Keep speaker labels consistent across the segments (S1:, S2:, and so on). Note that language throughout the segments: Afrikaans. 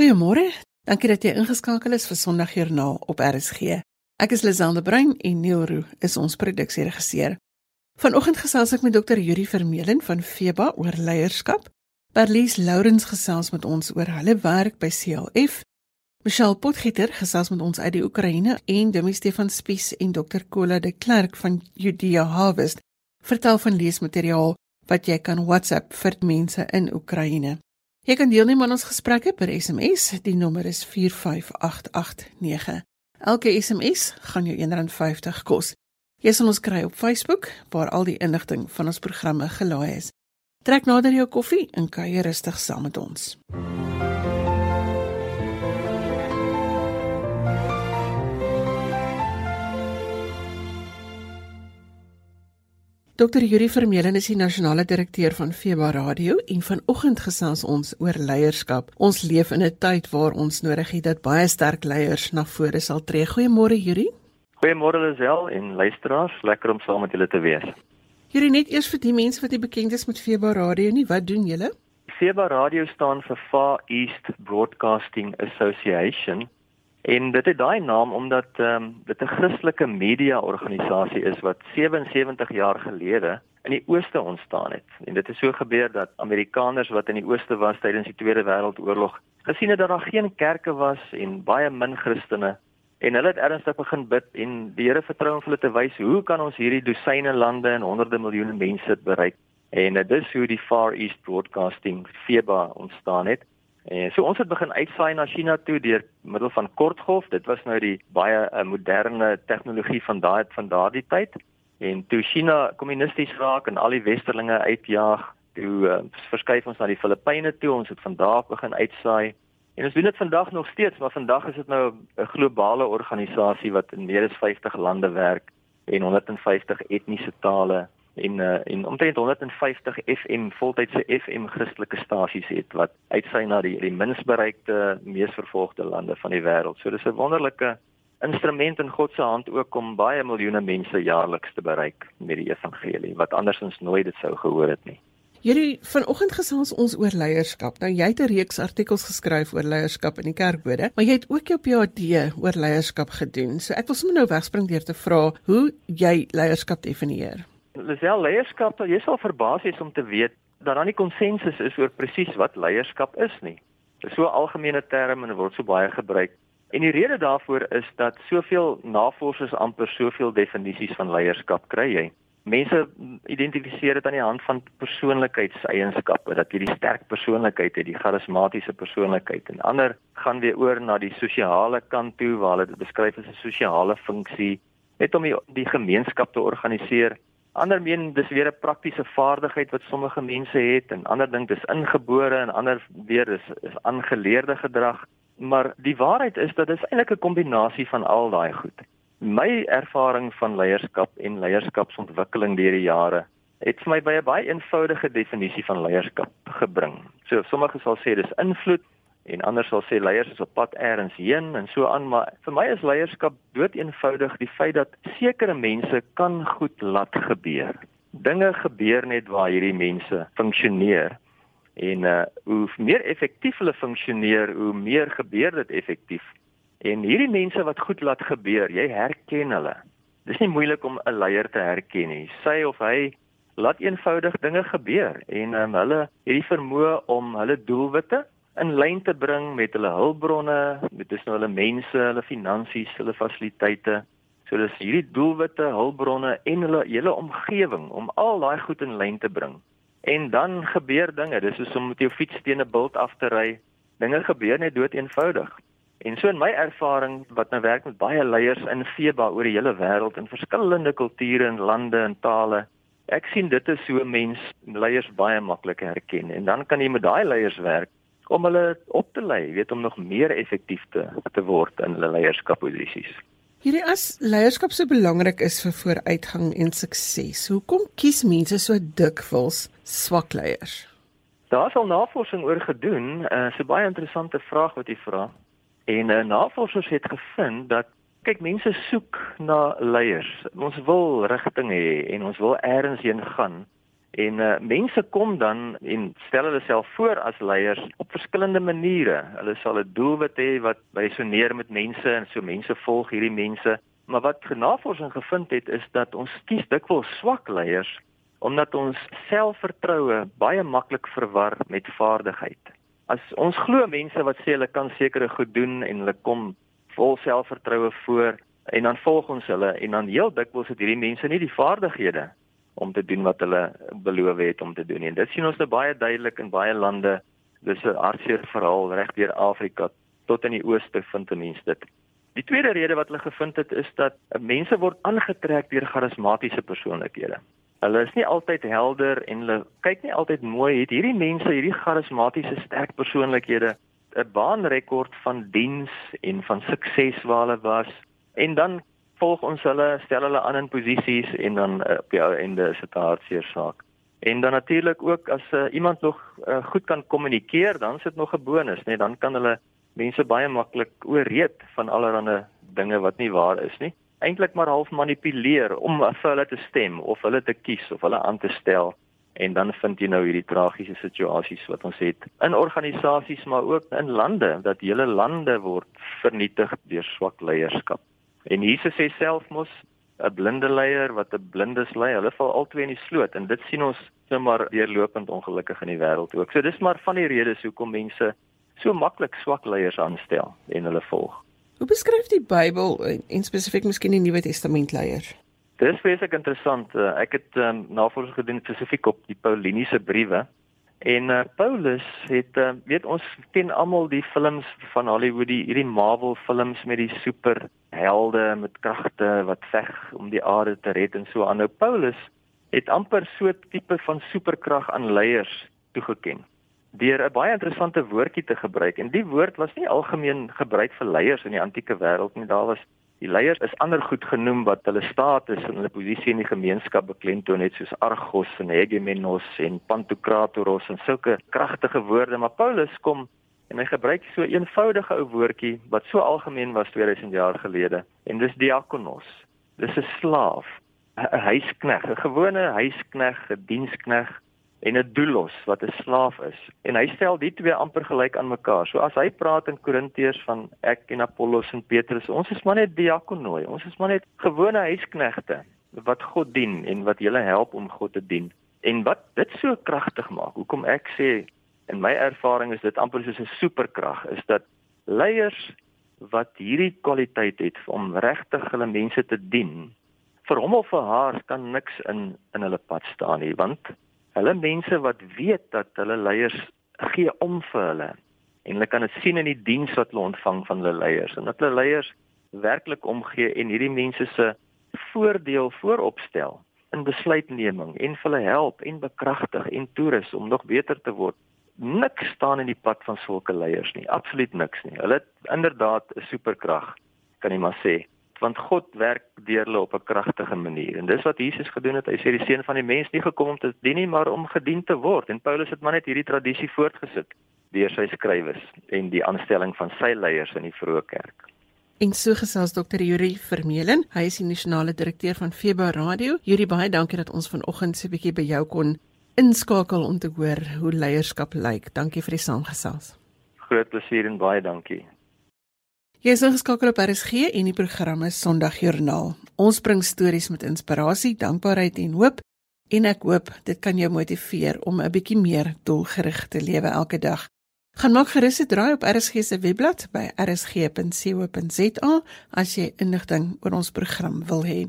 S1: Goeiemôre. Dankie dat jy ingeskakel is vir Sondagjoernaal op RSG. Ek is Lisande Brein en Neil Roo is ons produksieregisseur. Vanoggend gesels ek met Dr. Yuri Vermeulen van FEBA oor leierskap. Berlies Lourens gesels met ons oor hulle werk by CLF. Michelle Potgieter gesels met ons uit die Oekraïne en Demi Stefan Spies en Dr. Kola de Klerk van Judea Harvest vertel van leesmateriaal wat jy kan WhatsApp vir mense in Oekraïne. Jy kan deelneem aan ons gesprekke per SMS. Die nommer is 45889. Elke SMS gaan jou R1.50 kos. Jy sal ons kry op Facebook waar al die inligting van ons programme gelaai is. Trek nader jou koffie en kuier rustig saam met ons. MUZIEK Dr. Yuri Vermeulen is die nasionale direkteur van FEBA Radio en vanoggend gesels ons oor leierskap. Ons leef in 'n tyd waar ons nodig het dat baie sterk leiers na vore sal tree. Goeiemôre Yuri.
S2: Goeiemôre Lisel en luisteraars, lekker om saam met julle te wees.
S1: Yuri, net eers vir die mense wat nie bekend is met FEBA Radio nie, wat doen julle?
S2: FEBA Radio staan vir Far East Broadcasting Association En dit het daai naam omdat ehm um, dit 'n Christelike media organisasie is wat 77 jaar gelede in die ooste ontstaan het. En dit het so gebeur dat Amerikaners wat in die ooste was tydens die Tweede Wêreldoorlog gesien het dat daar geen kerke was en baie min Christene en hulle het ernstig begin bid en die Here vertrou om hulle te wys hoe kan ons hierdie dosyne lande en honderde miljoene mense bereik? En dit is hoe die Far East Broadcasting FEBA ontstaan het. En so ons het begin uitsaai na China toe deur middel van kortgolf. Dit was nou die baie uh, moderne tegnologie van daai van daardie tyd. En toe China kommunisties raak en al die westerlinge uitjaag, toe uh, verskuif ons na die Filippyne toe. Ons het vandag begin uitsaai. En ons doen dit vandag nog steeds, maar vandag is dit nou 'n globale organisasie wat in meer as 50 lande werk en 150 etniese tale en uh, en omtrent 150 FM voltydse FM Christelike stasies het wat uitsy na die die minst bereikte mees vervolgde lande van die wêreld. So dis 'n wonderlike instrument in God se hand ook om baie miljoene mense jaarliks te bereik met die evangelie wat andersins nooit dit sou gehoor het nie.
S1: Hierdie vanoggend gesels ons oor leierskap. Nou jy het 'n reeks artikels geskryf oor leierskap in die kerkbode, maar jy het ook jou PhD oor leierskap gedoen. So ek wil sommer nou wegspring deur te vra hoe jy leierskap definieer.
S2: Lisel leierskap, jy sal verbaas wees om te weet dat daar nie konsensus is oor presies wat leierskap is nie. Dit is so 'n algemene term en word so baie gebruik. En die rede daarvoor is dat soveel navorsers amper soveel definisies van leierskap kry jy. Mense identifiseer dit aan die hand van persoonlikheidseienskappe, dat jy die sterk persoonlikheid het, die charismatiese persoonlikheid en ander gaan weer oor na die sosiale kant toe waar hulle dit beskryf as 'n sosiale funksie, net om die, die gemeenskap te organiseer Ander meen dis weer 'n praktiese vaardigheid wat sommige mense het en ander dink dis ingebore en ander weer is is aangeleerde gedrag. Maar die waarheid is dat dit eintlik 'n kombinasie van al daai goed. My ervaring van leierskap en leierskapsontwikkeling deur die jare het vir my by 'n baie eenvoudige definisie van leierskap gebring. So sommige sal sê dis invloed, en ander sal sê leiers is op pad eers heen en so aan maar vir my is leierskap dood eenvoudig die feit dat sekere mense kan goed laat gebeur. Dinge gebeur net waar hierdie mense funksioneer en uh hoe meer effektief hulle funksioneer, hoe meer gebeur dit effektief. En hierdie mense wat goed laat gebeur, jy herken hulle. Dis nie moeilik om 'n leier te herken nie. Sy of hy laat eenvoudig dinge gebeur en um, hulle het die vermoë om hulle doelwitte in lyn te bring met hulle hulpbronne, met dis nou hulle mense, hulle finansies, hulle fasiliteite. So dis hierdie doelwitte, hulpbronne en hulle hele omgewing om al daai goed in lyn te bring. En dan gebeur dinge. Dis soos om met jou fiets teen 'n bult af te ry. Dinge gebeur net dood eenvoudig. En so in my ervaring wat nou werk met baie leiers in FEBA oor die hele wêreld in verskillende kulture en lande en tale, ek sien dit is so mens leiers baie maklik herken. En dan kan jy met daai leiers werk om hulle op te lei, weet om nog meer effektief te te word in hulle leierskapposisies.
S1: Hierdie as leierskap so belangrik is vir vooruitgang en sukses. Hoekom kies mense so dikwels swak leiers?
S2: Daar's al navorsing oor gedoen, 'n uh, so baie interessante vraag wat jy vra. En uh, navorsers het gevind dat kyk mense soek na leiers. Ons wil rigting hê en ons wil eers heen gaan. En uh, mense kom dan en stel hulle self voor as leiers op verskillende maniere. Hulle sal 'n doelwit hê wat resoneer met mense en so mense volg hierdie mense. Maar wat navorsing gevind het is dat ons kies dikwels swak leiers omdat ons selfvertroue baie maklik verwar met vaardigheid. As ons glo mense wat sê hulle kan sekere goed doen en hulle kom vol selfvertroue voor en dan volg ons hulle en dan heel dikwels het hierdie mense nie die vaardighede om te doen wat hulle beloof het om te doen. En dit sien ons nou baie duidelik in baie lande. Dis 'n hartseer verhaal reg deur Afrika tot in die ooste vind 'n mens dit. Die tweede rede wat hulle gevind het is dat mense word aangetrek deur charismatiese persoonlikhede. Hulle is nie altyd helder en hulle kyk nie altyd mooi. Het hierdie mense, hierdie charismatiese sterk persoonlikhede 'n baanrekord van diens en van sukses waar hulle was en dan volg ons hulle, stel hulle aan in posisies en dan uh, op jou einde is dit 'n hartseer saak. En dan natuurlik ook as uh, iemand nog uh, goed kan kommunikeer, dan is dit nog 'n bonus, né? Nee, dan kan hulle mense baie maklik ooreed van allerlei dinge wat nie waar is nie. Eintlik maar half manipuleer om vir hulle te stem of hulle te kies of hulle aan te stel en dan vind jy nou hierdie tragiese situasies wat ons het in organisasies maar ook in lande dat hele lande word vernietig deur swak leierskap. En Jesus sê self mos 'n blinde leier wat 'n blindes lei, hulle val albei in die sloot en dit sien ons sommer deurlopend ongelukkig in die wêreld ook. So dis maar van die redes hoekom mense so maklik swak leiers aanstel en hulle volg.
S1: Hoe beskryf die Bybel en spesifiek miskien die Nuwe Testament leiers?
S2: Dis baie interessant. Eh, ek het um, navorsing gedoen spesifiek op die Pauliniese briewe En uh, Paulus het uh, weet ons ken almal die films van Hollywood, die hierdie Marvel films met die superhelde met kragte wat veg om die aarde te red en so aan. Nou Paulus het amper so 'n tipe van superkrag aan leiers toegeken deur 'n baie interessante woordjie te gebruik. En die woord was nie algemeen gebruik vir leiers in die antieke wêreld nie. Daar was Die leiers is ander goed genoem wat hulle status en hulle posisie in die gemeenskap beklemtoon het soos Argos en Hegemenos en Pantokratoros en sulke kragtige woorde, maar Paulus kom en hy gebruik so 'n eenvoudige ou woordjie wat so algemeen was 2000 jaar gelede en dis diakonos. Dis 'n slaaf, 'n huiskneg, 'n gewone huiskneg, 'n dienskneg en 'n doulos wat 'n slaaf is. En hy stel die twee amper gelyk aan mekaar. So as hy praat in Korintiërs van ek en Apollos en Petrus, ons is maar net diakonoi. Ons is maar net gewone huisknegte wat God dien en wat julle help om God te dien. En wat dit so kragtig maak, hoekom ek sê in my ervaring is dit amper soos 'n superkrag, is dat leiers wat hierdie kwaliteit het om regtig hulle mense te dien, vir hom of vir haar kan niks in in hulle pad staan nie, want Hulle mense wat weet dat hulle leiers gee om vir hulle en hulle kan dit sien in die diens wat hulle ontvang van hulle leiers en dat hulle leiers werklik omgee en hierdie mense se voordeel vooropstel in besluitneming en hulle help en bekragtig en toerus om nog beter te word. Niks staan in die pad van sulke leiers nie, absoluut niks nie. Hulle het inderdaad 'n superkrag, kan jy maar sê want God werk deur hulle op 'n kragtige manier. En dis wat Jesus gedoen het. Hy sê die seun van die mens nie gekom om te dien nie, maar om gedien te word. En Paulus het maar net hierdie tradisie voortgesit deur sy skrywers en die aanstelling van sy leiers in die vroeë kerk.
S1: En so gesels Dr. Yuri Vermeulen. Hy is die nasionale direkteur van Feba Radio. Yuri, baie dankie dat ons vanoggend so 'n bietjie by jou kon inskakel om te hoor hoe leierskap lyk. Dankie vir die saamgesels.
S2: Groot plesier en baie dankie.
S1: Jy is ingeskakel op RSG en die program is Sondagjoernaal. Ons bring stories met inspirasie, dankbaarheid en hoop en ek hoop dit kan jou motiveer om 'n bietjie meer doelgerig te lewe elke dag. Gaan maak gerus 'n draai op RSG se webblad by rsg.co.za as jy inligting oor ons program wil hê.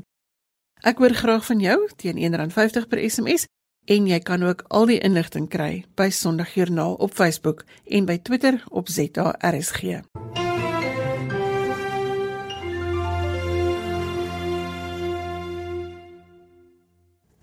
S1: Ek hoor graag van jou teen R1.50 per SMS en jy kan ook al die inligting kry by Sondagjoernaal op Facebook en by Twitter op ZARSG.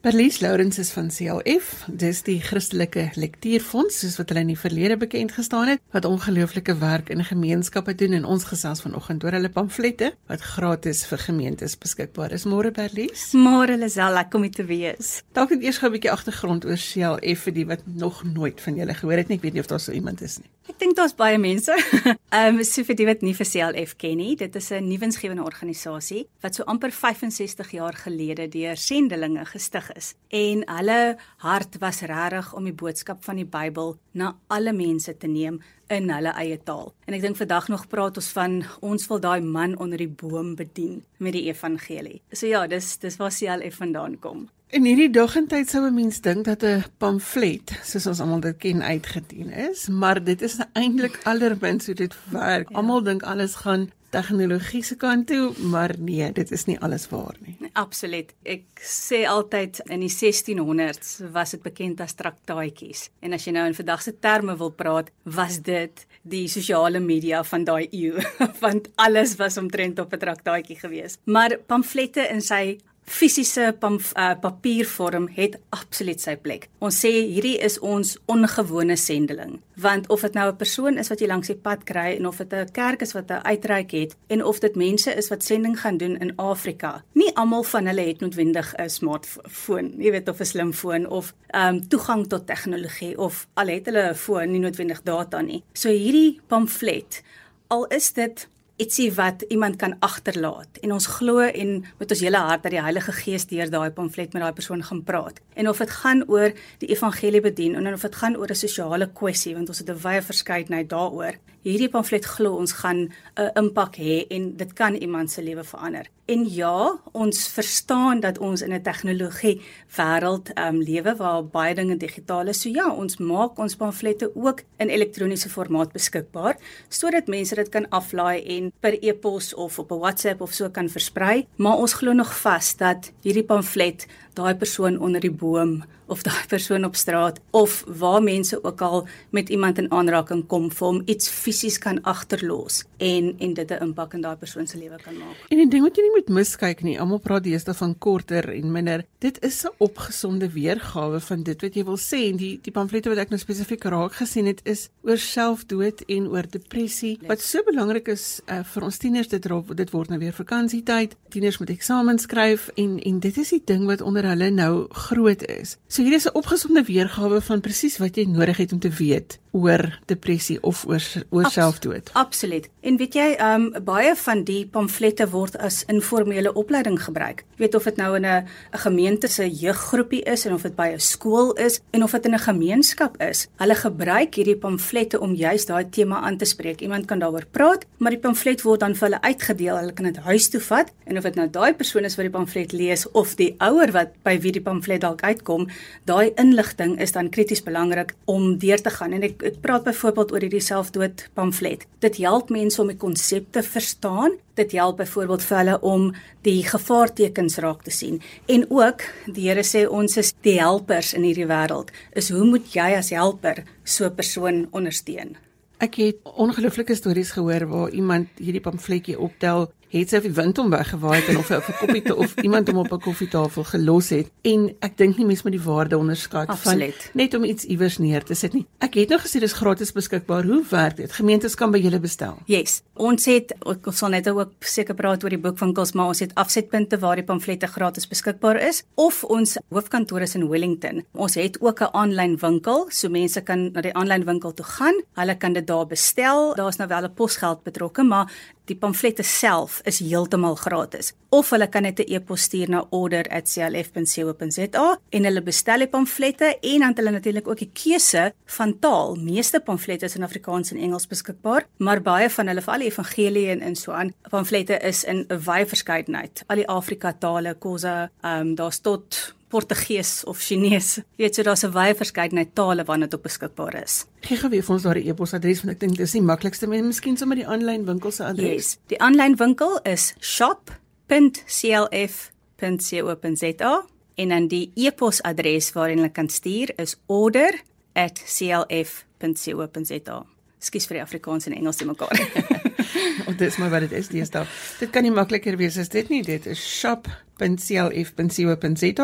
S1: Berlies Lourens is van CLF. Dis die Christelike Lektuurfonds, soos wat hulle in die verlede bekend gestaan het, wat ongelooflike werk in gemeenskappe doen en ons gesels vanoggend oor hulle pamflette wat gratis vir gemeentes beskikbaar is. Môre Berlies.
S3: Môre Lisel, ek kom te wees.
S1: Dalk net eers gou 'n bietjie agtergrond oor CLF vir die wat nog nooit van julle gehoor het nie. Ek weet nie of daar so iemand is nie.
S3: Ek dink daar's baie mense. Ehm um, so vir die wat nie vir CLF ken nie, dit is 'n nuwensgewende organisasie wat so amper 65 jaar gelede deur sendelinge gestig is. En hulle hart was regtig om die boodskap van die Bybel na alle mense te neem in hulle eie taal. En ek dink vandag nog praat ons van ons wil daai man onder die boom bedien met die evangelie. So ja, dis dis waar CLF vandaan kom.
S1: In hierdie dag en tyd sou 'n mens dink dat 'n pamflet, soos ons almal dit ken, uitgedien is, maar dit is eintlik allermins hoe dit werk. Ja. Almal dink alles gaan tegnologie se kant toe, maar nee, dit is nie alles waar nie.
S3: Absoluut. Ek sê altyd in die 1600s was dit bekend as traktaatjies. En as jy nou in vandag se terme wil praat, was dit die sosiale media van daai eeu, want alles was omtrent op 'n traktaatjie gewees. Maar pamflette in sy fisiese uh, papiervorm het absoluut sy plek. Ons sê hierdie is ons ongewone sendeling, want of dit nou 'n persoon is wat jy langs die pad kry en of dit 'n kerk is wat 'n uitreik het en of dit mense is wat sending gaan doen in Afrika. Nie almal van hulle het noodwendig 'n smartphone, jy weet of 'n slimfoon of ehm um, toegang tot tegnologie of al het hulle 'n foon, nie noodwendig data nie. So hierdie pamflet, al is dit ietsie wat iemand kan agterlaat en ons glo en met ons hele hart dat die Heilige Gees deur daai pamflet met daai persoon gaan praat. En of dit gaan oor die evangelie bedien en of dit gaan oor 'n sosiale kwessie want ons het 'n wye verskeidenheid daaroor. Hierdie pamflet glo ons gaan 'n impak hê en dit kan iemand se lewe verander. En ja, ons verstaan dat ons in 'n tegnologie wêreld um, lewe waar baie dinge digitaal is. So ja, ons maak ons pamflette ook in elektroniese formaat beskikbaar sodat mense dit kan aflaai en per e-pos of op 'n WhatsApp of so kan versprei. Maar ons glo nog vas dat hierdie pamflet daai persoon onder die boom of daai persoon op straat of waar mense ook al met iemand in aanraking kom vir hom iets fisies kan agterlos en en dit 'n impak in daai persoon se lewe kan maak.
S1: En die ding wat jy nie moet miskyk nie, almal praat deesdae van korter en minder. Dit is 'n opgesonde weergawe van dit wat jy wil sê en die die pamflette wat ek nou spesifiek raak gesien het is oor selfdood en oor depressie. Wat so belangrik is uh, vir ons tieners dit dit word nou weer vakansietyd. Tieners moet eksamens skryf en en dit is die ding wat onder hulle nou groot is. So hier is 'n opgesonde weergawe van presies wat jy nodig het om te weet oor depressie of oor oor Abs selfdood.
S3: Absoluut. En weet jy, ehm um, baie van die pamflette word as informele opleiding gebruik. Jy weet of dit nou in 'n 'n gemeente se jeuggroepie is en of dit by 'n skool is en of dit in 'n gemeenskap is. Hulle gebruik hierdie pamflette om juist daai tema aan te spreek. Iemand kan daaroor praat, maar die pamflet word dan vir hulle uitgedeel. Hulle kan dit huis toe vat en of dit nou daai persoon is wat die pamflet lees of die ouer wat by wie die pamflet dalk uitkom, daai inligting is dan krities belangrik om deur te gaan. En ek ek praat byvoorbeeld oor hierdie selfdood pamflet. Dit help mense om die konsepte verstaan. Dit help byvoorbeeld vir hulle om die gevaartekens raak te sien. En ook die Here sê ons is die helpers in hierdie wêreld. Is hoe moet jy as helper so 'n persoon ondersteun?
S1: Ek het ongelooflike stories gehoor waar iemand hierdie pamfletjie optel het sy die wind hom weggewaai het en of hy op 'n koppie te of iemand hom op 'n koffietafel gelos het en ek dink nie mense moet die waarde onderskat
S3: Absoluut.
S1: van net om iets iewers neer te sit nie. Ek het nou gesê dis gratis beskikbaar. Hoe werk dit? Gemeentes kan by julle bestel.
S3: Yes. Ons het ons sal net ook seker praat oor die boekwinkels, maar ons het afsetpunte waar die pamflette gratis beskikbaar is of ons hoofkantoor is in Wellington. Ons het ook 'n aanlyn winkel, so mense kan na die aanlyn winkel toe gaan. Hulle kan dit daar bestel. Daar's nou wel 'n posgeld betrokke, maar die pamflette self is heeltemal gratis. Of hulle kan net 'n e-pos stuur na order@clf.co.za en hulle bestel die pamflette en dan het hulle natuurlik ook die keuse van taal. Meeste pamflette is in Afrikaans en Engels beskikbaar, maar baie van hulle, veral die evangelie en in so aan, pamflette is in 'n wye verskeidenheid. Al die Afrika tale, Khoza, ehm um, daar's tot Portugees of Chinees. Jy weet so daar's 'n wye verskeidenheid tale waarna dit op beskikbaar is.
S1: Gee gou weer vir ons daardie e-posadres want ek dink dis die maklikste men miskien sommer die aanlyn winkel se adres.
S3: Yes. Die aanlyn winkel is shop.clf.co.za en dan die e-posadres waarheen hulle kan stuur is order@clf.co.za. Skus vir die Afrikaans en Engels te mekaar.
S1: Of dis maar wat dit is, dis daar. Dit kan nie makliker wees as dit nie. Dit is shop.clf.co.za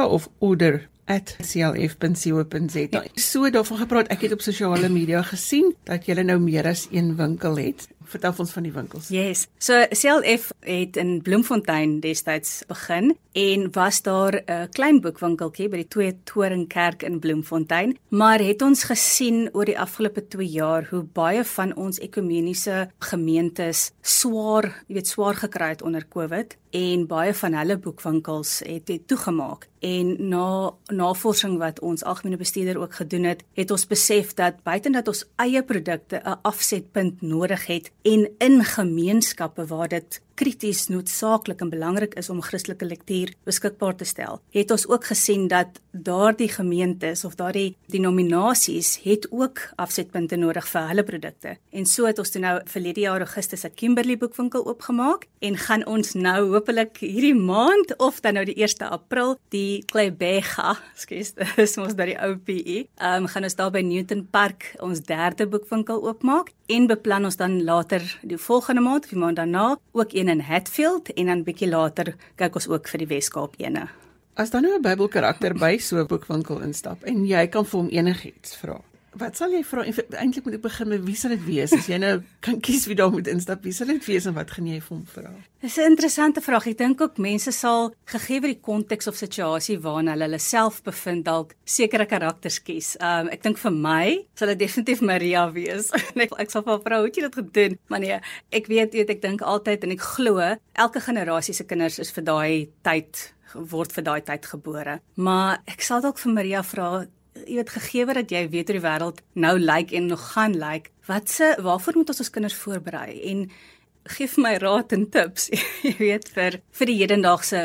S1: of order @clf.co.za. So daarvan gepraat, ek het op sosiale media gesien dat julle nou meer as een winkel het. Vertel ons van die winkels.
S3: Yes. So CLF het in Bloemfontein destyds begin en was daar 'n klein boekwinkeltjie by die Twee Toring Kerk in Bloemfontein, maar het ons gesien oor die afgelope 2 jaar hoe baie van ons ekumeniese gemeentes swaar, jy weet, swaar gekry het onder COVID en baie van hulle boekwinkels het, het toegemaak. En na navorsing wat ons algemene bestuurder ook gedoen het, het ons besef dat buiten dat ons eie produkte 'n afsetpunt nodig het en in gemeenskappe waar dit krities noodsaaklik en belangrik is om Christelike lektuur beskikbaar te stel. Het ons ook gesien dat daardie gemeentes of daardie denominasies het ook afsetpunte nodig vir hulle produkte. En so het ons toe nou verlede jaar Augustus 'n Kimberley boekwinkel oopgemaak en gaan ons nou hopelik hierdie maand of dan nou die 1 April die Klebega, skus, dis mos by die ou PE. Ehm um, gaan ons daar by Newton Park ons derde boekwinkel oopmaak en beplan ons dan later die volgende maand of die maand daarna ook een in Hatfield en dan bietjie later kyk ons ook vir die Wes-Kaap ene.
S1: As dan nou 'n Bybelkarakter by so 'n boekwinkel instap en jy kan vir hom enigiets vra. Wat sal jy vra? Eintlik moet ek begin met wie sal dit wees? As jy nou kan kies wie daar moet instap, wie sal dit wees en wat gaan jy vir hom vra?
S3: Dis 'n interessante vraag. Ek dink ook mense sal gegee word die konteks of situasie waarin hulle hulle self bevind dalk sekere karakters kies. Um ek dink vir my sal dit definitief Maria wees. ek sal vir vrou, hoe het jy dit gedoen? Maar nee, ek weet weet ek dink altyd en ek glo elke generasie se kinders is vir daai tyd word vir daai tyd gebore. Maar ek sal dalk vir Maria vra, jy weet gegee dat jy weet hoe die wêreld nou lyk like en nog gaan lyk, like, wat se waarvoor moet ons ons kinders voorberei en gee vir my raad en tips, jy weet vir vir die hedendaagse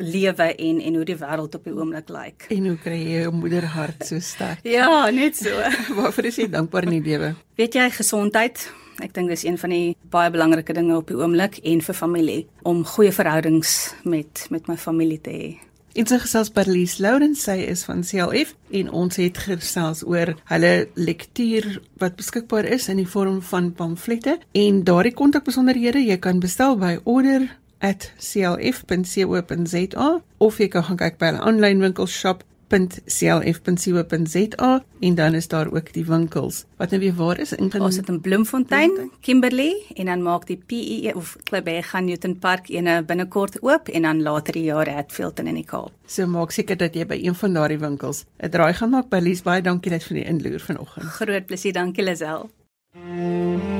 S3: lewe en en hoe die wêreld op die oomblik lyk.
S1: En hoe kry jy jou moederhart so sterk?
S3: ja, net so.
S1: waarvoor is jy dankbaar in die lewe?
S3: Weet jy gesondheid? Ek dink dis een van die baie belangrike dinge op die oomblik en vir familie om goeie verhoudings met met my familie te hê.
S1: En sy gesels by Lies Lourens, sy is van CLF en ons het gesels oor hulle lektuur wat beskikbaar is in die vorm van pamflette en daardie kontakbesonderhede jy kan bestel by order@clf.co.za of jy kan gaan kyk by hulle aanlyn winkelshop www.clf.co.za en dan is daar ook die winkels. Wat nou weer waar is?
S3: In ons het in Bloemfontein, Kimberley en dan maak die PE of Klebe gaan Newton Park ene binnekort oop en dan later die jaar Hatfield in die Kaap.
S1: So maak seker dat jy by een van daardie winkels 'n draai gaan maak by Lies baie dankie net vir die inloer vanoggend.
S3: Groot plesier, dankie Lisel. Mm -hmm.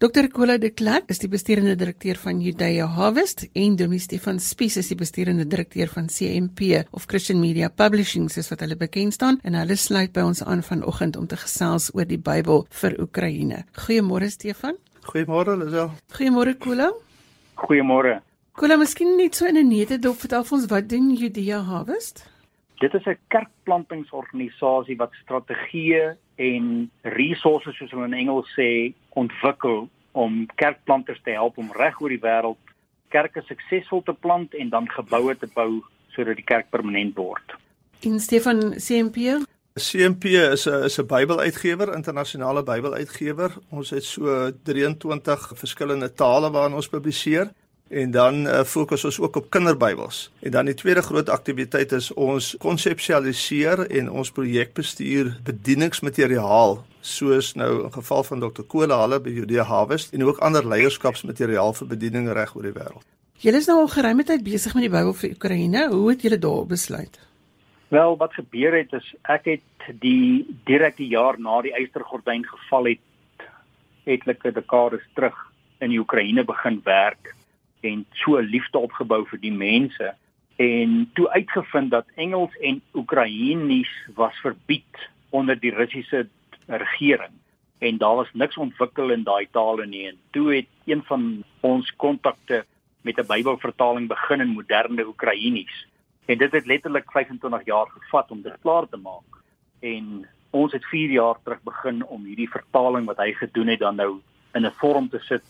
S1: Dr. Kola de Klerk is die besturende direkteur van Judea Harvest en Dominee Stefan Spies is die besturende direkteur van CMP of Christian Media Publishing soos wat hulle bekend staan en hulle sluit by ons aan vanoggend om te gesels oor die Bybel vir Oekraïne. Goeiemôre Stefan.
S4: Goeiemôre Lisel.
S1: Goeiemôre Kola.
S4: Goeiemôre.
S1: Kola, miskien net so in 'n netedop vertel ons wat doen Judea Harvest?
S4: Dit is 'n kerkplantingsorganisasie wat strategieë en resources soos hulle in Engels sê ontwikkel om kerkplanters te help om reg oor die wêreld kerke suksesvol te plant en dan geboue te bou sodat die kerk permanent word.
S1: En Stefan CMP
S5: CMP is 'n is 'n Bybeluitgewer, internasionale Bybeluitgewer. Ons het so 23 verskillende tale waarin ons publiseer en dan uh, fokus ons ook op kinderbybels. En dan die tweede groot aktiwiteit is ons konseptualiseer en ons projekbestuur bedieningsmateriaal soos nou in geval van Dr. Kola Halle by Judea Harvest en ook ander leierskapsmateriaal vir bediening reg oor die wêreld.
S1: Julle is nou al geruime tyd besig met die Bybel vir Oekraïne. Hoe het julle daar besluit?
S4: Wel, wat gebeur het is ek het die direk die jaar na die eystergordyn geval het etlike dekades terug in die Oekraïne begin werk en so liefde opgebou vir die mense. En toe uitgevind dat Engels en Oekraïenies was verbied onder die Russiese regering en daar was niks ontwikkel in daai tale nie. En toe het een van ons kontakte met 'n Bybelvertaling begin in moderne Oekraïenies en dit het letterlik 25 jaar gevat om dit klaar te maak. En ons het 4 jaar terug begin om hierdie vertaling wat hy gedoen het dan nou in 'n vorm te sit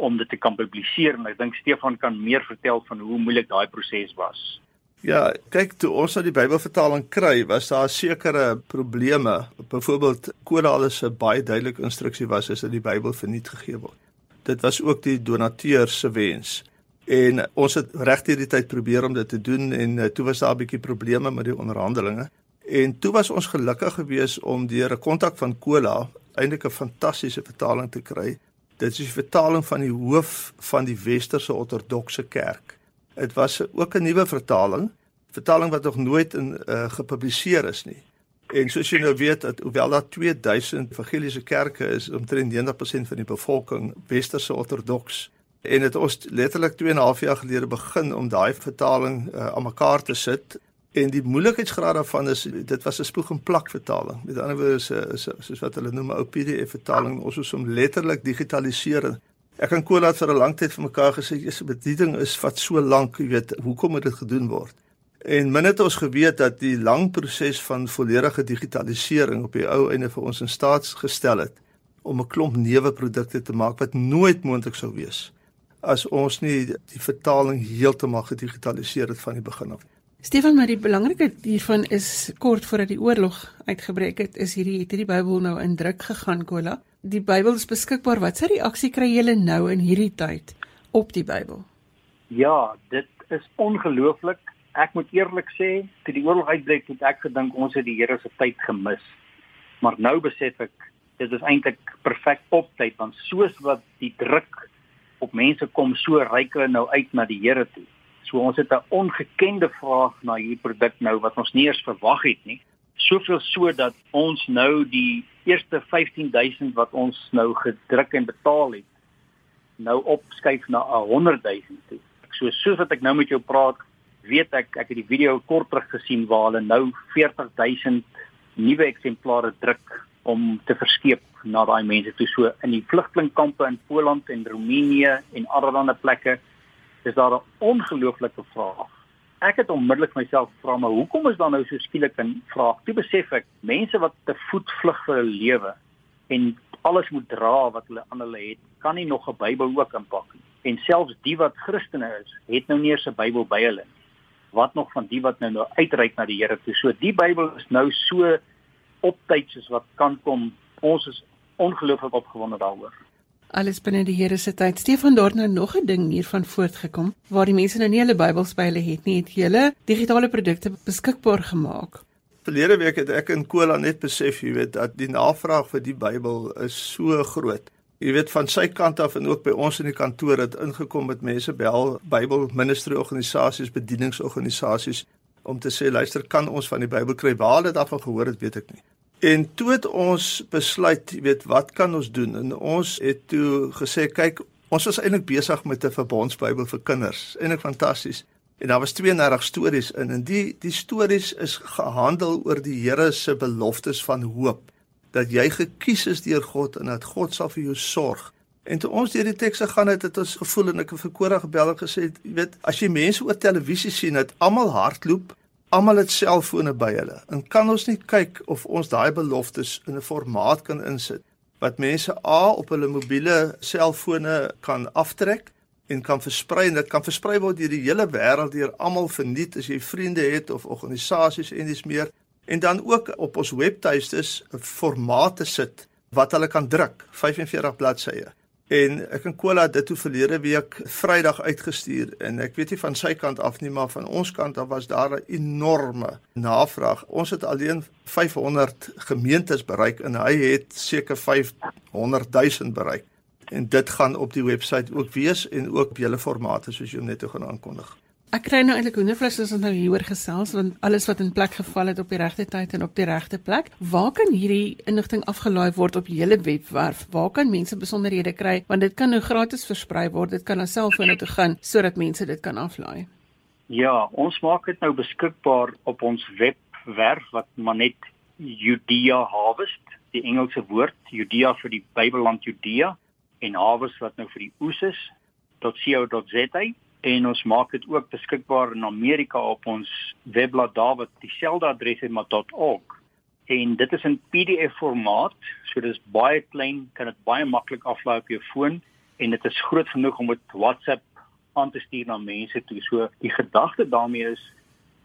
S4: om dit te kan publiseer en ek dink Stefan kan meer vertel van hoe moeilik daai proses was.
S5: Ja, kyk toe ons uit die Bybelvertaling kry, was daar sekere probleme. Byvoorbeeld Koralle se baie duidelike instruksie was is dat die Bybel verniet gegee word. Dit was ook die donateur se wens. En ons het regtig die tyd probeer om dit te doen en uh, toe was daar 'n bietjie probleme met die onderhandelinge. En toe was ons gelukkig geweest om deur 'n kontak van Kola eintlik 'n fantastiese vertaling te kry. Dit is die vertaling van die hoof van die Westerse Ortodokse Kerk. Dit was ook 'n nuwe vertaling, vertaling wat nog nooit in uh, gepubliseer is nie. En soos jy nou weet dat hoewel daar 2000 evangeliese kerke is, omtrent 90% van die bevolking Westerse Ortodoks en dit ons letterlik 2 en 'n half jaar gelede begin om daai vertaling uh, aan mekaar te sit en die moeilikheidsgraad daarvan is dit was 'n spoeg en plak vertaling. Met ander woorde is, soos wat hulle noem 'n ou PDF vertaling ons is om letterlik digitaliseer. Ek en Kola het vir 'n lang tyd vir mekaar gesê, "Jesus, bediening is vat so lank, jy weet, hoekom moet dit gedoen word?" En min het ons geweet dat die lang proses van volledige digitalisering op die ou einde vir ons in staat gestel het om 'n klomp nuwe produkte te maak wat nooit moontlik sou wees as ons nie die vertaling heeltemal gedigitaliseer het van die begin af.
S1: Stefan, maar die belangrikheid hiervan is kort voordat die oorlog uitgebreek het, is hierdie het hierdie Bybel nou in druk gegaan, Kola. Die Bybel is beskikbaar. Wat sê reaksie kry julle nou in hierdie tyd op die Bybel?
S4: Ja, dit is ongelooflik ek moet eerlik sê, toe die oorlog uitbreek, het ek gedink ons het die Here se tyd gemis. Maar nou besef ek dit is eintlik perfek op tyd want soos wat die druk op mense kom, so reik hulle nou uit na die Here toe. So ons het 'n ongekende vraag na hierdie produk nou wat ons nie eens verwag het nie. Soveel so dat ons nou die eerste 15000 wat ons nou gedruk en betaal het, nou opskuif na 'n 100000 toe. So soos wat ek nou met jou praat, weet ek ek het die video kort terug gesien waar hulle nou 40000 nuwe eksemplare druk om te verskeep na daai mense toe so in die vlugtelingkampe in Poland en Roemenië en allerlei plekke is daar 'n ongelooflike vraag. Ek het onmiddellik myself gevra maar hoekom is daar nou so skielik 'n vraag? Toe besef ek mense wat te voet vlug vir hulle lewe en alles moet dra wat hulle aan hulle het, kan nie nog 'n Bybel ook inpak nie. En selfs die wat Christene is, het nou nie eens 'n Bybel by hulle nie wat nog van die wat nou nou uitreik na die Here toe. So die Bybel is nou so op tyd soos wat kan kom. Ons is ongelooflik opgewonde daaroor.
S1: Alles binne die Here se tyd. Stefan daar nou nog 'n ding hiervan voortgekom waar die mense nou nie hulle Bybels by hulle het nie, het hulle digitale produkte beskikbaar gemaak.
S5: Verlede week het ek in Kola net besef, jy weet, dat die navraag vir die Bybel is so groot jy weet van sy kant af en ook by ons in die kantoor het ingekom met mense bel Bybel ministry organisasies, bedieningsorganisasies om te sê luister kan ons van die Bybel kry waar hulle daarvan gehoor het weet ek nie. En toe het ons besluit, jy weet wat kan ons doen en ons het toe gesê kyk ons was eintlik besig met 'n verbondsbybel vir kinders, eintlik fantasties. En daar was 32 stories in en die die stories is gehandel oor die Here se beloftes van hoop dat jy gekies is deur God en dat God sal vir jou sorg. En toe ons deur die tekste gaan het, het ons gevoel en ek het vir Kora gebel en gesê, jy weet, as jy mense oor televisie sien dat almal hardloop, almal het selfone by hulle. En kan ons nie kyk of ons daai beloftes in 'n formaat kan insit wat mense A op hulle mobiele selfone kan aftrek en kan versprei en dit kan versprei word deur die hele wêreld deur almal verniet as jy vriende het of organisasies en dis meer en dan ook op ons webtuistes 'n formaat te sit wat hulle kan druk, 45 bladsye. En ek en Kola het dit toe verlede week Vrydag uitgestuur en ek weet nie van sy kant af nie, maar van ons kant af was daar 'n enorme navraag. Ons het alleen 500 gemeentes bereik en hy het seker 500 000 bereik. En dit gaan op die webwerf ook wees en ook op julle formate soos jy net toe gaan aankondig.
S1: Ek kry nou eintlik hoendervleis as ons nou hieroor gesels want alles wat in plek geval het op die regte tyd en op die regte plek. Waar kan hierdie inligting afgelaai word op julle webwerf? Waar kan mense besonderhede kry want dit kan nou gratis versprei word. Dit kan na selfone toe gaan sodat mense dit kan aflaai.
S4: Ja, ons maak dit nou beskikbaar op ons webwerf wat maar net Judea Harvest, die Engelse woord Judea vir die Bybelland Judea en Harvest wat nou vir die oes is. .co.za en ons maak dit ook beskikbaar in Amerika op ons webblad daar wat dieselfde adres het maar .org en dit is in PDF formaat so dis baie klein kan dit baie maklik aflaai op jou foon en dit is groot genoeg om met WhatsApp aan te stuur na mense toe. So die gedagte daarmee is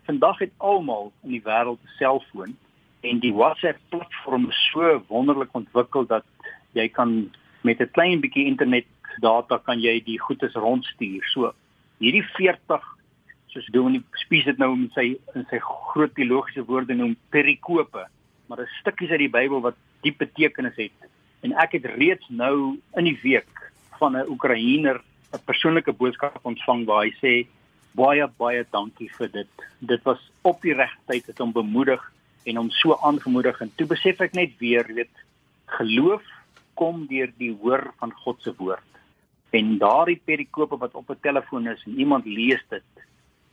S4: vandag het almal in die wêreld 'n selfoon en die WhatsApp platform is so wonderlik ontwikkel dat jy kan met 'n klein bietjie internet data kan jy die goedes rondstuur. So Hierdie 40 soos Dominee Spies dit nou in sy in sy groot teologiese woorde noem perikope, maar dis stukkies uit die Bybel wat diep betekenis het. En ek het reeds nou in die week van 'n Oekraïner 'n persoonlike boodskap ontvang waar hy sê baie baie dankie vir dit. Dit was op die regte tyd het hom bemoedig en hom so aangemoedig en toe besef ek net weer weet geloof kom deur die hoor van God se woord. En daardie perikope wat op 'n telefoon is en iemand lees dit,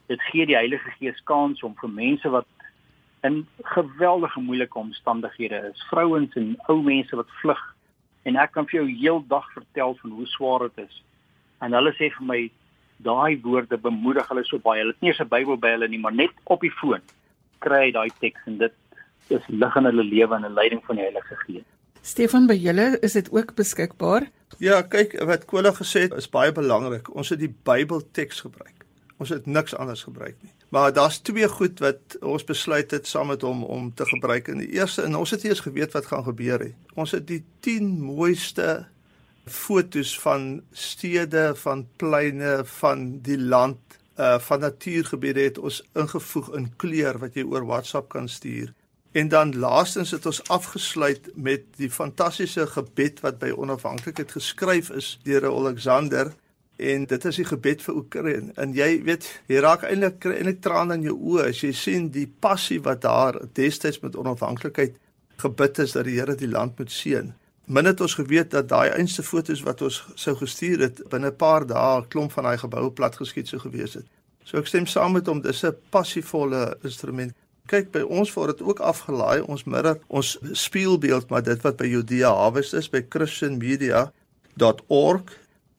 S4: dit gee die Heilige Gees kans om vir mense wat in geweldige moeilike omstandighede is, vrouens en ou mense wat vlug en ek kan vir jou heeldag vertel van hoe swaar dit is. En hulle sê vir my daai woorde bemoedig hulle so baie. Hulle het nie eens 'n Bybel by hulle nie, maar net op die foon kry hy daai teks en dit is lig in hulle lewe en 'n leiding van die Heilige Gees.
S1: Stefan, by julle is dit ook beskikbaar?
S5: Ja, kyk, wat Kola gesê het is baie belangrik. Ons het die Bybelteks gebruik. Ons het niks anders gebruik nie. Maar daar's twee goed wat ons besluit het saam met hom om te gebruik. In die eerste, en ons het eers geweet wat gaan gebeur het. Ons het die 10 mooiste fotos van stede, van pleine, van die land, uh van natuurgebiede het ons ingevoeg in kleur wat jy oor WhatsApp kan stuur. En dan laastens het ons afgesluit met die fantastiese gebed wat by onafhanklikheid geskryf is deur Alexander en dit is die gebed vir Oekraïne. En jy weet, jy raak eintlik eintlik trane in jou oë as jy sien die passie wat daar destyds met onafhanklikheid gebid is dat die Here die land moet seën. Min het ons geweet dat daai einste fotos wat ons sou gestuur het binne 'n paar dae klomp van daai geboue plat geskiet sou gewees het. So ek stem saam met hom, dis 'n passievolle instrument. Kyk by ons word dit ook afgelaai, ons mirror, ons spieelbeeld maar dit wat by Judea Harvest is by christianmedia.org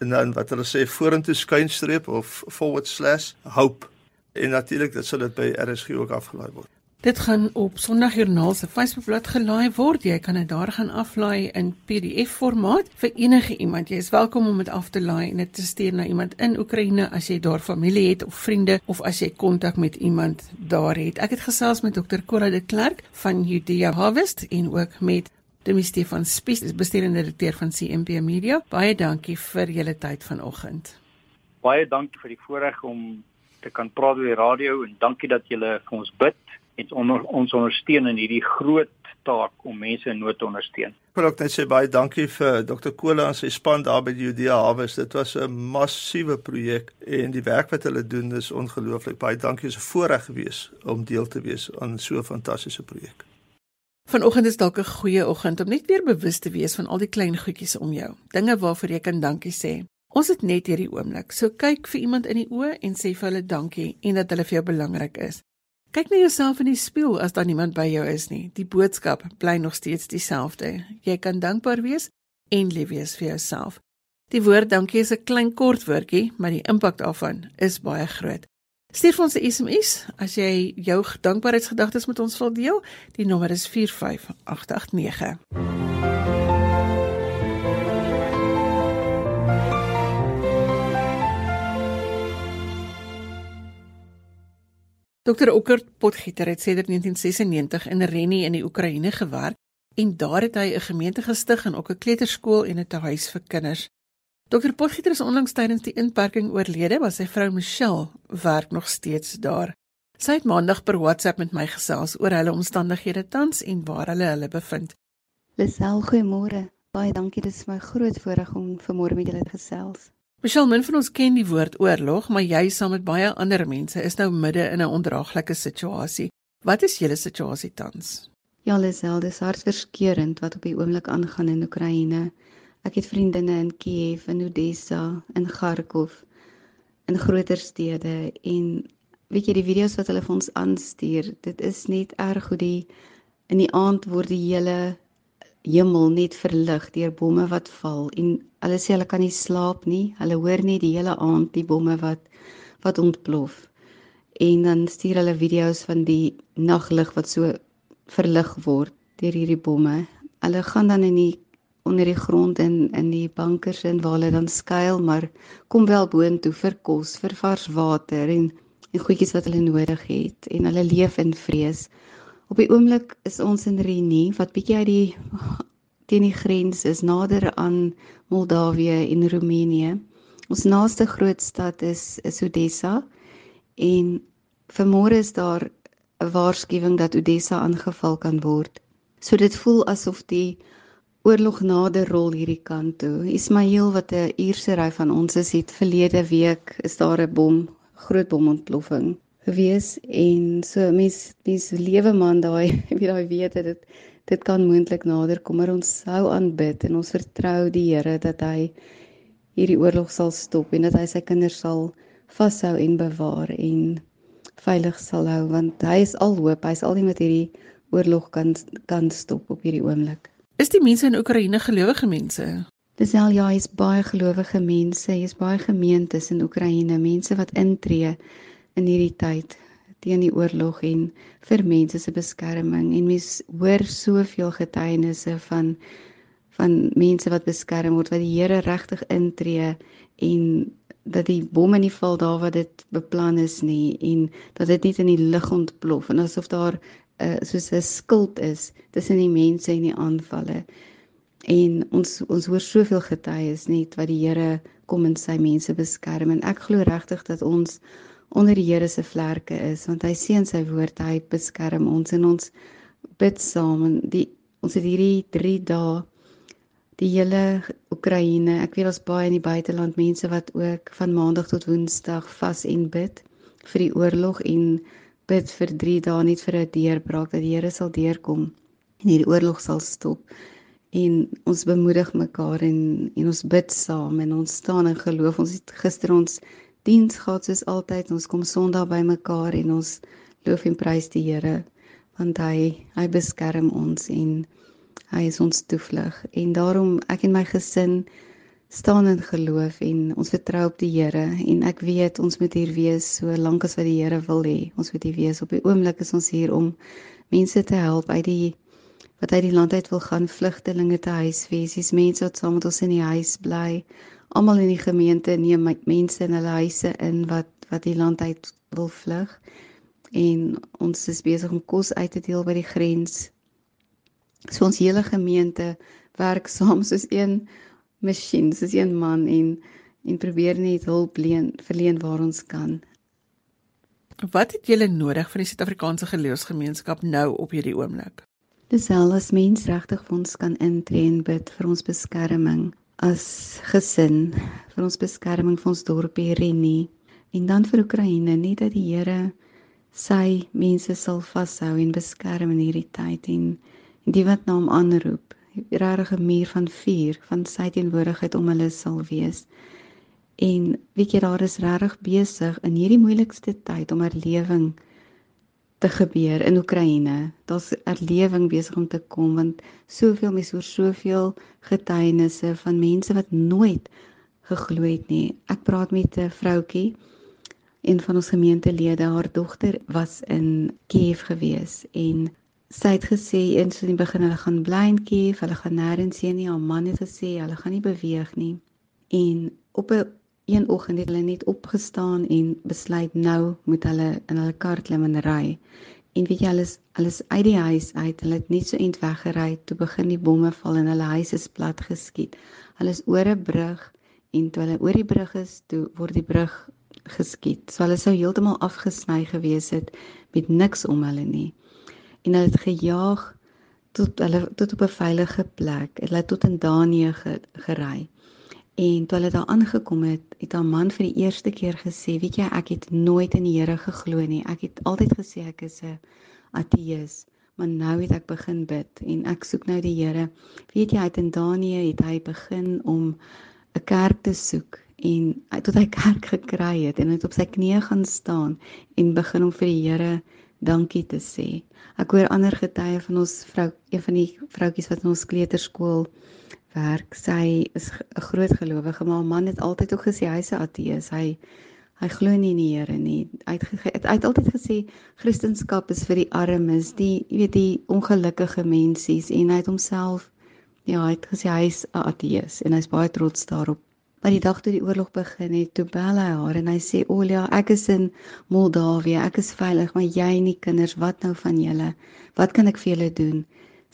S5: en dan wat hulle sê vorentoe skynstreep of forward slash hope en natuurlik dit sal dit by RSG ook afgelaai word.
S1: Dit gaan op Sondagjoernaal se Facebookblad gelaai word. Jy kan dit daar gaan aflaai in PDF formaat vir enige iemand. Jy is welkom om dit af te laai en dit te stuur na iemand in Oekraïne as jy daar familie het of vriende of as jy kontak met iemand daar het. Ek het gesels met Dr. Cora de Klerk van Judea Harvest en ook met Demi Stefan Spies, bestuurende direkteur van CMP Media. Baie dankie vir julle tyd vanoggend.
S4: Baie dankie vir die voorreg om te kan praat oor die radio en dankie dat julle vir ons bid het onder, ons ondersteun in hierdie groot taak om mense in nood te ondersteun.
S5: Ek wil ook net sê baie dankie vir Dr. Kola en sy span daar by Judea Harvest. Dit was 'n massiewe projek en die werk wat hulle doen is ongelooflik. Baie dankie. Is 'n voorreg gewees om deel te wees aan so 'n fantastiese projek.
S1: Vanoggend is dalk 'n goeie oggend om net weer bewus te wees van al die klein goedjies om jou. Dinge waarvoor jy kan dankie sê. Ons het net hierdie oomblik. So kyk vir iemand in die oë en sê vir hulle dankie en dat hulle vir jou belangrik is. Kyk na jouself in die spieël as daar niemand by jou is nie. Die boodskap bly nog steeds dieselfde. Jy kan dankbaar wees en lief wees vir jouself. Die woord dankie is 'n klein kort woordjie, maar die impak daarvan is baie groot. Stuur ons 'n SMS as jy jou dankbaarheidsgedagtes met ons wil deel. Die nommer is 45889. Dr. Okkert Potgieter het sedert 1996 in Rennie in die Oekraïne gewerk en daar het hy 'n gemeente gestig en ook 'n kleuterskool en 'n tuis vir kinders. Dr. Potgieter is onlangs tydens die inperking oorlede, maar sy vrou Michelle werk nog steeds daar. Sy het maandag per WhatsApp met my gesels oor hulle omstandighede tans en waar hulle hulle bevind.
S6: Lisel, goeiemôre. Baie dankie, dit is my groot voorreg om vanmôre met julle te gesels.
S1: Michelle, min van ons ken die woord oorlog, maar jy saam met baie ander mense is nou midde in 'n ondraaglike situasie. Wat is julle situasie tans?
S6: Ja, Lisel, dis hartverskeurende wat op die oomblik aangaan in Oekraïne. Ek het vriendinne in Kiev, in Odessa, in Kharkov, in groter stede en weet jy die video's wat hulle vir ons aanstuur, dit is net erg hoe die in die aand word die hele hemel net verlig deur bomme wat val en hulle sê hulle kan nie slaap nie. Hulle hoor net die hele aand die bomme wat wat ontplof. En dan stuur hulle video's van die naglig wat so verlig word deur hierdie bomme. Hulle gaan dan in die onder die grond in in die bankers en waar hulle dan skuil, maar kom wel boontoe vir kos, vir vars water en en goedjies wat hulle nodig het en hulle leef in vrees. Op die oomblik is ons in Renie wat bietjie uit die teen die grens is nader aan Moldawië en Roemenië Ons naaste groot stad is is Odessa en vanmôre is daar 'n waarskuwing dat Odessa aangeval kan word. So dit voel asof die oorlog nader rol hierdie kant toe. Ismail wat 'n uurse ry van ons is, het verlede week is daar 'n bom, groot bomontploffing gewees en so mens dis lewe man daai wie daai weet dit dit kan moontlik nader kom maar ons hou aan bid en ons vertrou die Here dat hy hierdie oorlog sal stop en dat hy sy kinders sal vashou en bewaar en veilig sal hou want hy is al hoop, hy is al die wat hierdie oorlog kan kan stop op hierdie oomblik.
S1: Is die mense in Oekraïne gelowige mense?
S6: Dis al ja, is baie gelowige mense, is baie gemeentes in Oekraïne, mense wat intree in hierdie tyd teen die oorlog en vir mense se beskerming en mens hoor soveel getuienisse van van mense wat beskerm word wat die Here regtig intree en dat die bomme nie val daar waar dit beplan is nie en dat dit nie in die lug ontplof en asof daar uh, soos 'n skild is tussen die mense en die aanvalle. En ons ons hoor soveel getuies net wat die Here kom en sy mense beskerm en ek glo regtig dat ons onder die Here se vlerke is want hy sien sy woord hy beskerm ons en ons bid saam en die ons het hierdie 3 dae die hele Oekraïne. Ek weet daar's baie in die buiteland mense wat ook van maandag tot woensdag vas en bid vir die oorlog en bid vir 3 dae net vir 'n deurbraak dat die Here sal deurkom en hierdie oorlog sal stop. En ons bemoedig mekaar en en ons bid saam en ons staan in geloof. Ons het gister ons diens gehad soos altyd. Ons kom Sondag by mekaar en ons loof en prys die Here want hy hy beskerm ons en Hy is ons toevlug en daarom ek en my gesin staan in geloof en ons vertrou op die Here en ek weet ons moet hier wees so lank as wat die Here wil hê. Ons moet hier wees. Op die oomblik is ons hier om mense te help uit die wat uit die land uit wil gaan, vlugtelinge te huisves. Dis mense wat saam met ons in die huis bly. Almal in die gemeente neem mense in hulle huise in wat wat die land uit wil vlug. En ons is besig om kos uit te deel by die grens So ons hele gemeente werk saam soos een masjien, soos een man en en probeer net hulp leen verleen waar ons kan.
S1: Wat het julle nodig vir die Suid-Afrikaanse geloofsgemeenskap nou op hierdie oomblik?
S6: Dis al as mens regtig vir ons kan intree en bid vir ons beskerming as gesin, vir ons beskerming vir ons dorpie Renie en dan vir Oekraïne, net dat die Here sy mense sal vashou en beskerm in hierdie tyd en en die wat na hom aanroep, 'n muur van vuur van sy teenwoordigheid om hulle sal wees. En weet jy daar is regtig besig in hierdie moeilikste tyd om herlewing te gebeur in Oekraïne. Daar's herlewing besig om te kom want soveel mense hoor soveel getuienisse van mense wat nooit geglo het nie. Ek praat met 'n vroutkie een van ons gemeentelede, haar dogter was in Kiev gewees en sy het gesê eens in die begin hulle gaan bly in Kiev, hulle gaan nêrens heen nie. Haar man het gesê hulle gaan nie beweeg nie. En op 'n een oggend het hulle net opgestaan en besluit nou moet hulle in hulle kar klim en ry. En weet jy hulle is hulle is uit die huis uit. Hulle het net so int weggery toe begin die bomme val en hulle huis is plat geskiet. Hulle is oor 'n brug en toe hulle oor die brug is, toe word die brug geskiet. So hulle sou heeltemal afgesny gewees het met niks om hulle nie en hulle het gejaag tot hulle tot op 'n veilige plek. Hulle het tot in Danië gery. En toe hulle daar aangekom het, het haar man vir die eerste keer gesê, "Weet jy, ek het nooit in die Here geglo nie. Ek het altyd gesê ek is 'n ateïs, maar nou het ek begin bid en ek soek nou die Here." Weet jy, uit in Danië het hy begin om 'n kerk te soek en tot hy kerk gekry het en hy het op sy knieë gaan staan en begin om vir die Here dankie te sê. Ek hoor ander getuie van ons vrou, een van die vroutjies wat in ons kleuterskool werk. Sy is 'n groot gelowige, maar haar man het altyd ook gesê hy's 'n ateïs. Hy hy glo nie in die Here nie. Hy het, hy het altyd gesê Christendom is vir die armes, die jy weet die ongelukkige mensies en hy het homself ja, hy het gesê hy's 'n ateïs en hy's baie trots daarop. Maar die dag toe die oorlog begin het, toe bel hy haar en hy sê: "Olia, ek is in Moldawië. Ek is veilig, maar jy en die kinders, wat nou van julle? Wat kan ek vir julle doen?"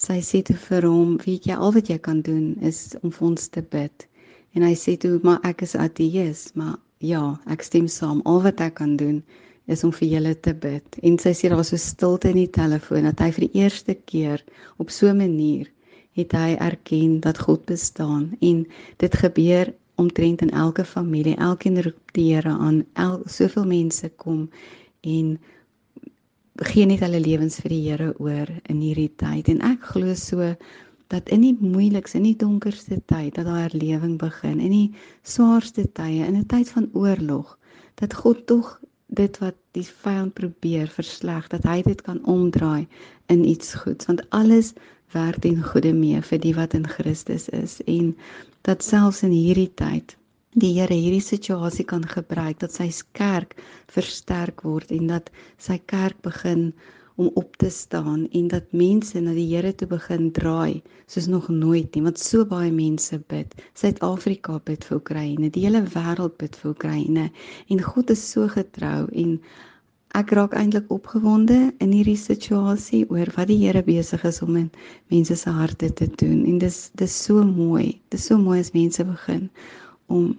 S6: Sy sê toe vir hom: "Weet jy, al wat jy kan doen is om vir ons te bid En hy sê toe, "Maar ek is ateïs, maar ja, ek stem saam. Al wat ek kan doen is om vir julle te bid." En sy sê daar was so stilte in die telefoon dat hy vir die eerste keer op so 'n manier het hy erken dat God bestaan en dit gebeur omtrent in elke familie. Elkeen roep die Here aan. El soveel mense kom en gee net hulle lewens vir die Here oor in hierdie tyd. En ek glo so dat in die moeilikste en die donkerste tyd dat daar herlewing begin in die swaarste tye in 'n tyd van oorlog dat God tog dit wat die vyand probeer versleg dat hy dit kan omdraai in iets goeds. Want alles werk ten goeie mee vir die wat in Christus is. En dat selfs in hierdie tyd die Here hierdie situasie kan gebruik dat sy kerk versterk word en dat sy kerk begin om op te staan en dat mense na die Here toe begin draai soos nog nooit nie want so baie mense bid. Suid-Afrika bid vir Oekraïne, die hele wêreld bid vir Oekraïne en God is so getrou en ek raak eintlik opgewonde in hierdie situasie oor wat die Here besig is om in mense se harte te doen en dis dis so mooi. Dis so mooi as mense begin om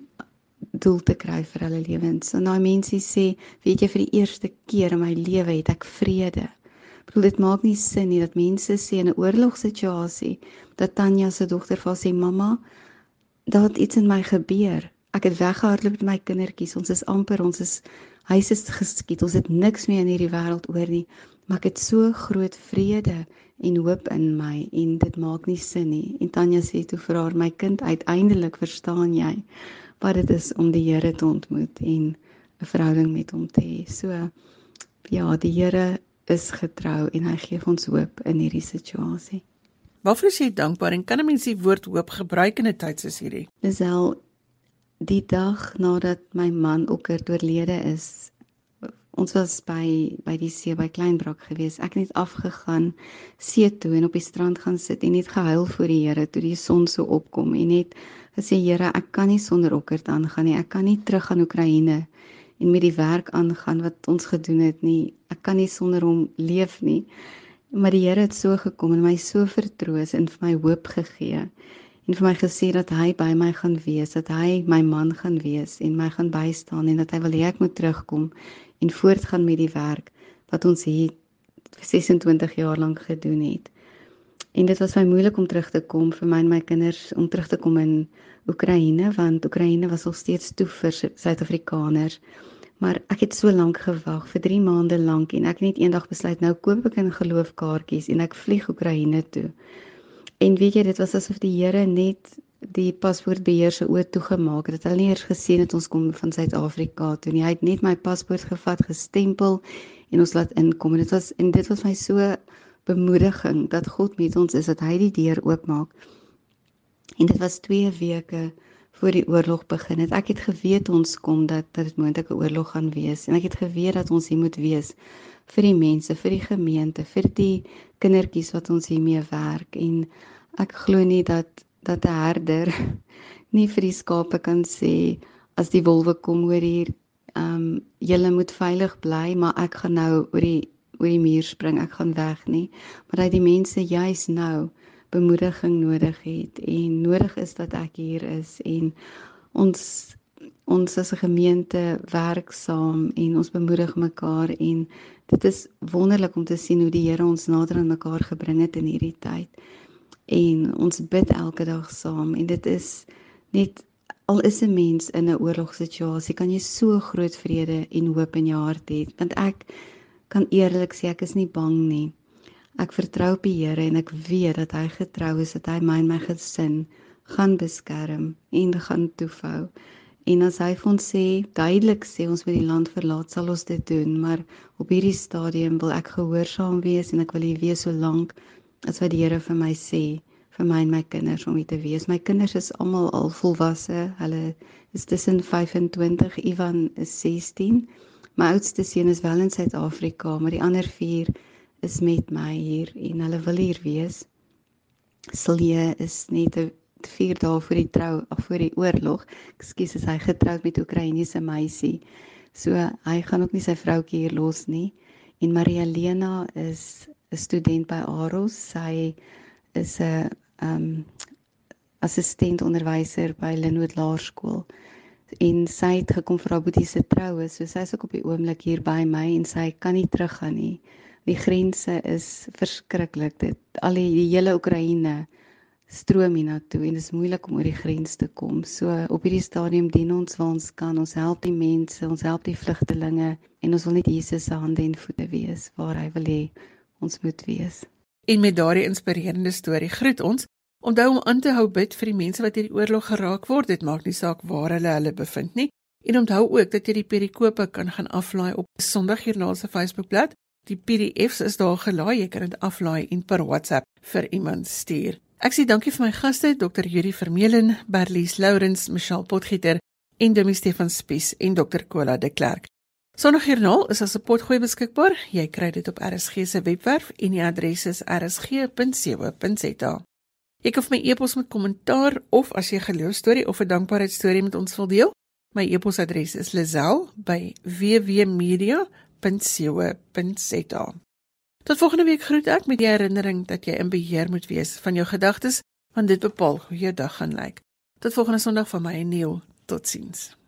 S6: doel te kry vir hulle lewens. En daai mense sê, weet jy vir die eerste keer in my lewe het ek vrede. Ek bedoel dit maak nie sin nie dat mense sê in 'n oorlogssituasie dat Tanya se dogter vir sê mamma, daar het iets in my gebeur. Ek het weggehardloop met my kindertjies. Ons is amper ons is huis is geskiet. Ons het niks meer in hierdie wêreld oor nie, maar ek het so groot vrede en hoop in my en dit maak nie sin nie. En Tanya sê toe vir haar, my kind, uiteindelik verstaan jy wat dit is om die Here te ontmoet en 'n verhouding met hom te hê. So ja, die Here is getrou en hy gee ons hoop in hierdie situasie.
S1: Waarvoor is jy dankbaar en kan 'n mens die woord hoop gebruik in 'n tyd soos hierdie?
S6: Dis al die dag nadat my man ook oorlede is, ons was by by die see by Kleinbrak gewees. Ek het net afgegaan see toe en op die strand gaan sit en net gehuil voor die Here toe die son so opkom en net gesê Here, ek kan nie sonder Okkert aangaan nie. Ek kan nie terug aan Oekraïne en met die werk aangaan wat ons gedoen het nie. Ek kan nie sonder hom leef nie. Maar die Here het so gekom en my so vertroos en vir my hoop gegee en vir my gesê dat hy by my gaan wees, dat hy my man gaan wees en my gaan bystaan en dat hy wil hê ek moet terugkom en voortgaan met die werk wat ons hier 26 jaar lank gedoen het. En dit was baie moeilik om terug te kom vir my en my kinders om terug te kom in Oekraïne want Oekraïne was al steeds toe vir Suid-Afrikaners. Maar ek het so lank gewag vir 3 maande lank en ek het net eendag besluit nou koop ek 'n geloofkaartjies en ek vlieg Oekraïne toe. En weet jy dit was asof die Here net die paspoortbeheer se oë toegemaak het. Hulle nie eers gesien het ons kom van Suid-Afrika toe nie. Hy het net my paspoort gevat, gestempel en ons laat inkom. En dit was en dit was my so bemoediging dat God met ons is, dat hy die deur oopmaak. En dit was 2 weke voor die oorlog begin het. Ek het geweet ons kom dat dat dit moontlik 'n oorlog gaan wees en ek het geweet dat ons hier moet wees vir die mense, vir die gemeente, vir die kindertjies wat ons hiermee werk en ek glo nie dat dat 'n herder nie vir die skape kan sê as die wolwe kom oor hier, ehm um, julle moet veilig bly, maar ek gaan nou oor die oor die muur spring, ek gaan weg nie. Maar dat die mense juis nou bemoediging nodig het en nodig is dat ek hier is en ons ons as 'n gemeente werk saam en ons bemoedig mekaar en dit is wonderlik om te sien hoe die Here ons nader aan mekaar gebring het in hierdie tyd. En ons bid elke dag saam en dit is net al is 'n mens in 'n oorlogssituasie kan jy so groot vrede en hoop in jou hart hê want ek kan eerlik sê ek is nie bang nie. Ek vertrou op die Here en ek weet dat hy getrou is dat hy my en my gesin gaan beskerm en gaan toefou en as hy vir ons sê duidelik sê ons moet die land verlaat sal ons dit doen maar op hierdie stadium wil ek gehoorsaam wees en ek wil hier wees so lank as wat die Here vir my sê vir my en my kinders om hier te wees. My kinders is almal al volwasse. Hulle is tussen 25, Ivan is 16. My oudste seun is wel in Suid-Afrika, maar die ander 4 is met my hier en hulle wil hier wees. Silje is net 4 dae voor die trou, of voor die oorlog. Ekskuus, is hy getroud met 'n Oekraïense meisie. So hy gaan ook nie sy vroutjie hier los nie. En Maria Lena is 'n student by Aros. Sy is 'n ehm um, assistent onderwyser by Linwood Laerskool en sy het gekom vir haar boetie se troue. So sy is ook op die oomblik hier by my en sy kan nie teruggaan nie. Die grense is verskriklik. Dit al die, die hele Oekraïne stroom hiernatoe en dit is moeilik om oor die grens te kom. So op hierdie stadium dien ons waar ons kan. Ons help die mense, ons help die vlugtelinge en ons wil net Jesus se hande en voete wees waar hy wil hê ons moet wees.
S1: En met daardie inspirerende storie groet ons Onthou om aan te hou bid vir die mense wat hierdie oorlog geraak word. Dit maak nie saak waar hulle hulle bevind nie. En onthou ook dat jy die perikope kan gaan aflaai op Sondagjoernaal se Facebookblad. Die PDFs is daar gelaai. Jy kan dit aflaai en per WhatsApp vir iemand stuur. Ek sê dankie vir my gaste, Dr. Yuri Vermeulen, Berlies Lourens, Michelle Potgieter en Demi Stefan Spies en Dr. Kola de Klerk. Sondagjoernaal is as 'n potgooi beskikbaar. Jy kry dit op RSG se webwerf en die adres is rsg.co.za. Kan vir my e-pos met kommentaar of as jy 'n geloostorie of 'n dankbaarheidstorie met ons wil deel. My e-posadres is lazel@wwmedia.co.za. Tot volgende week groet ek met die herinnering dat jy in beheer moet wees van jou gedagtes, want dit bepaal hoe jou dag gaan lyk. Tot volgende Sondag van my en Neil. Totsiens.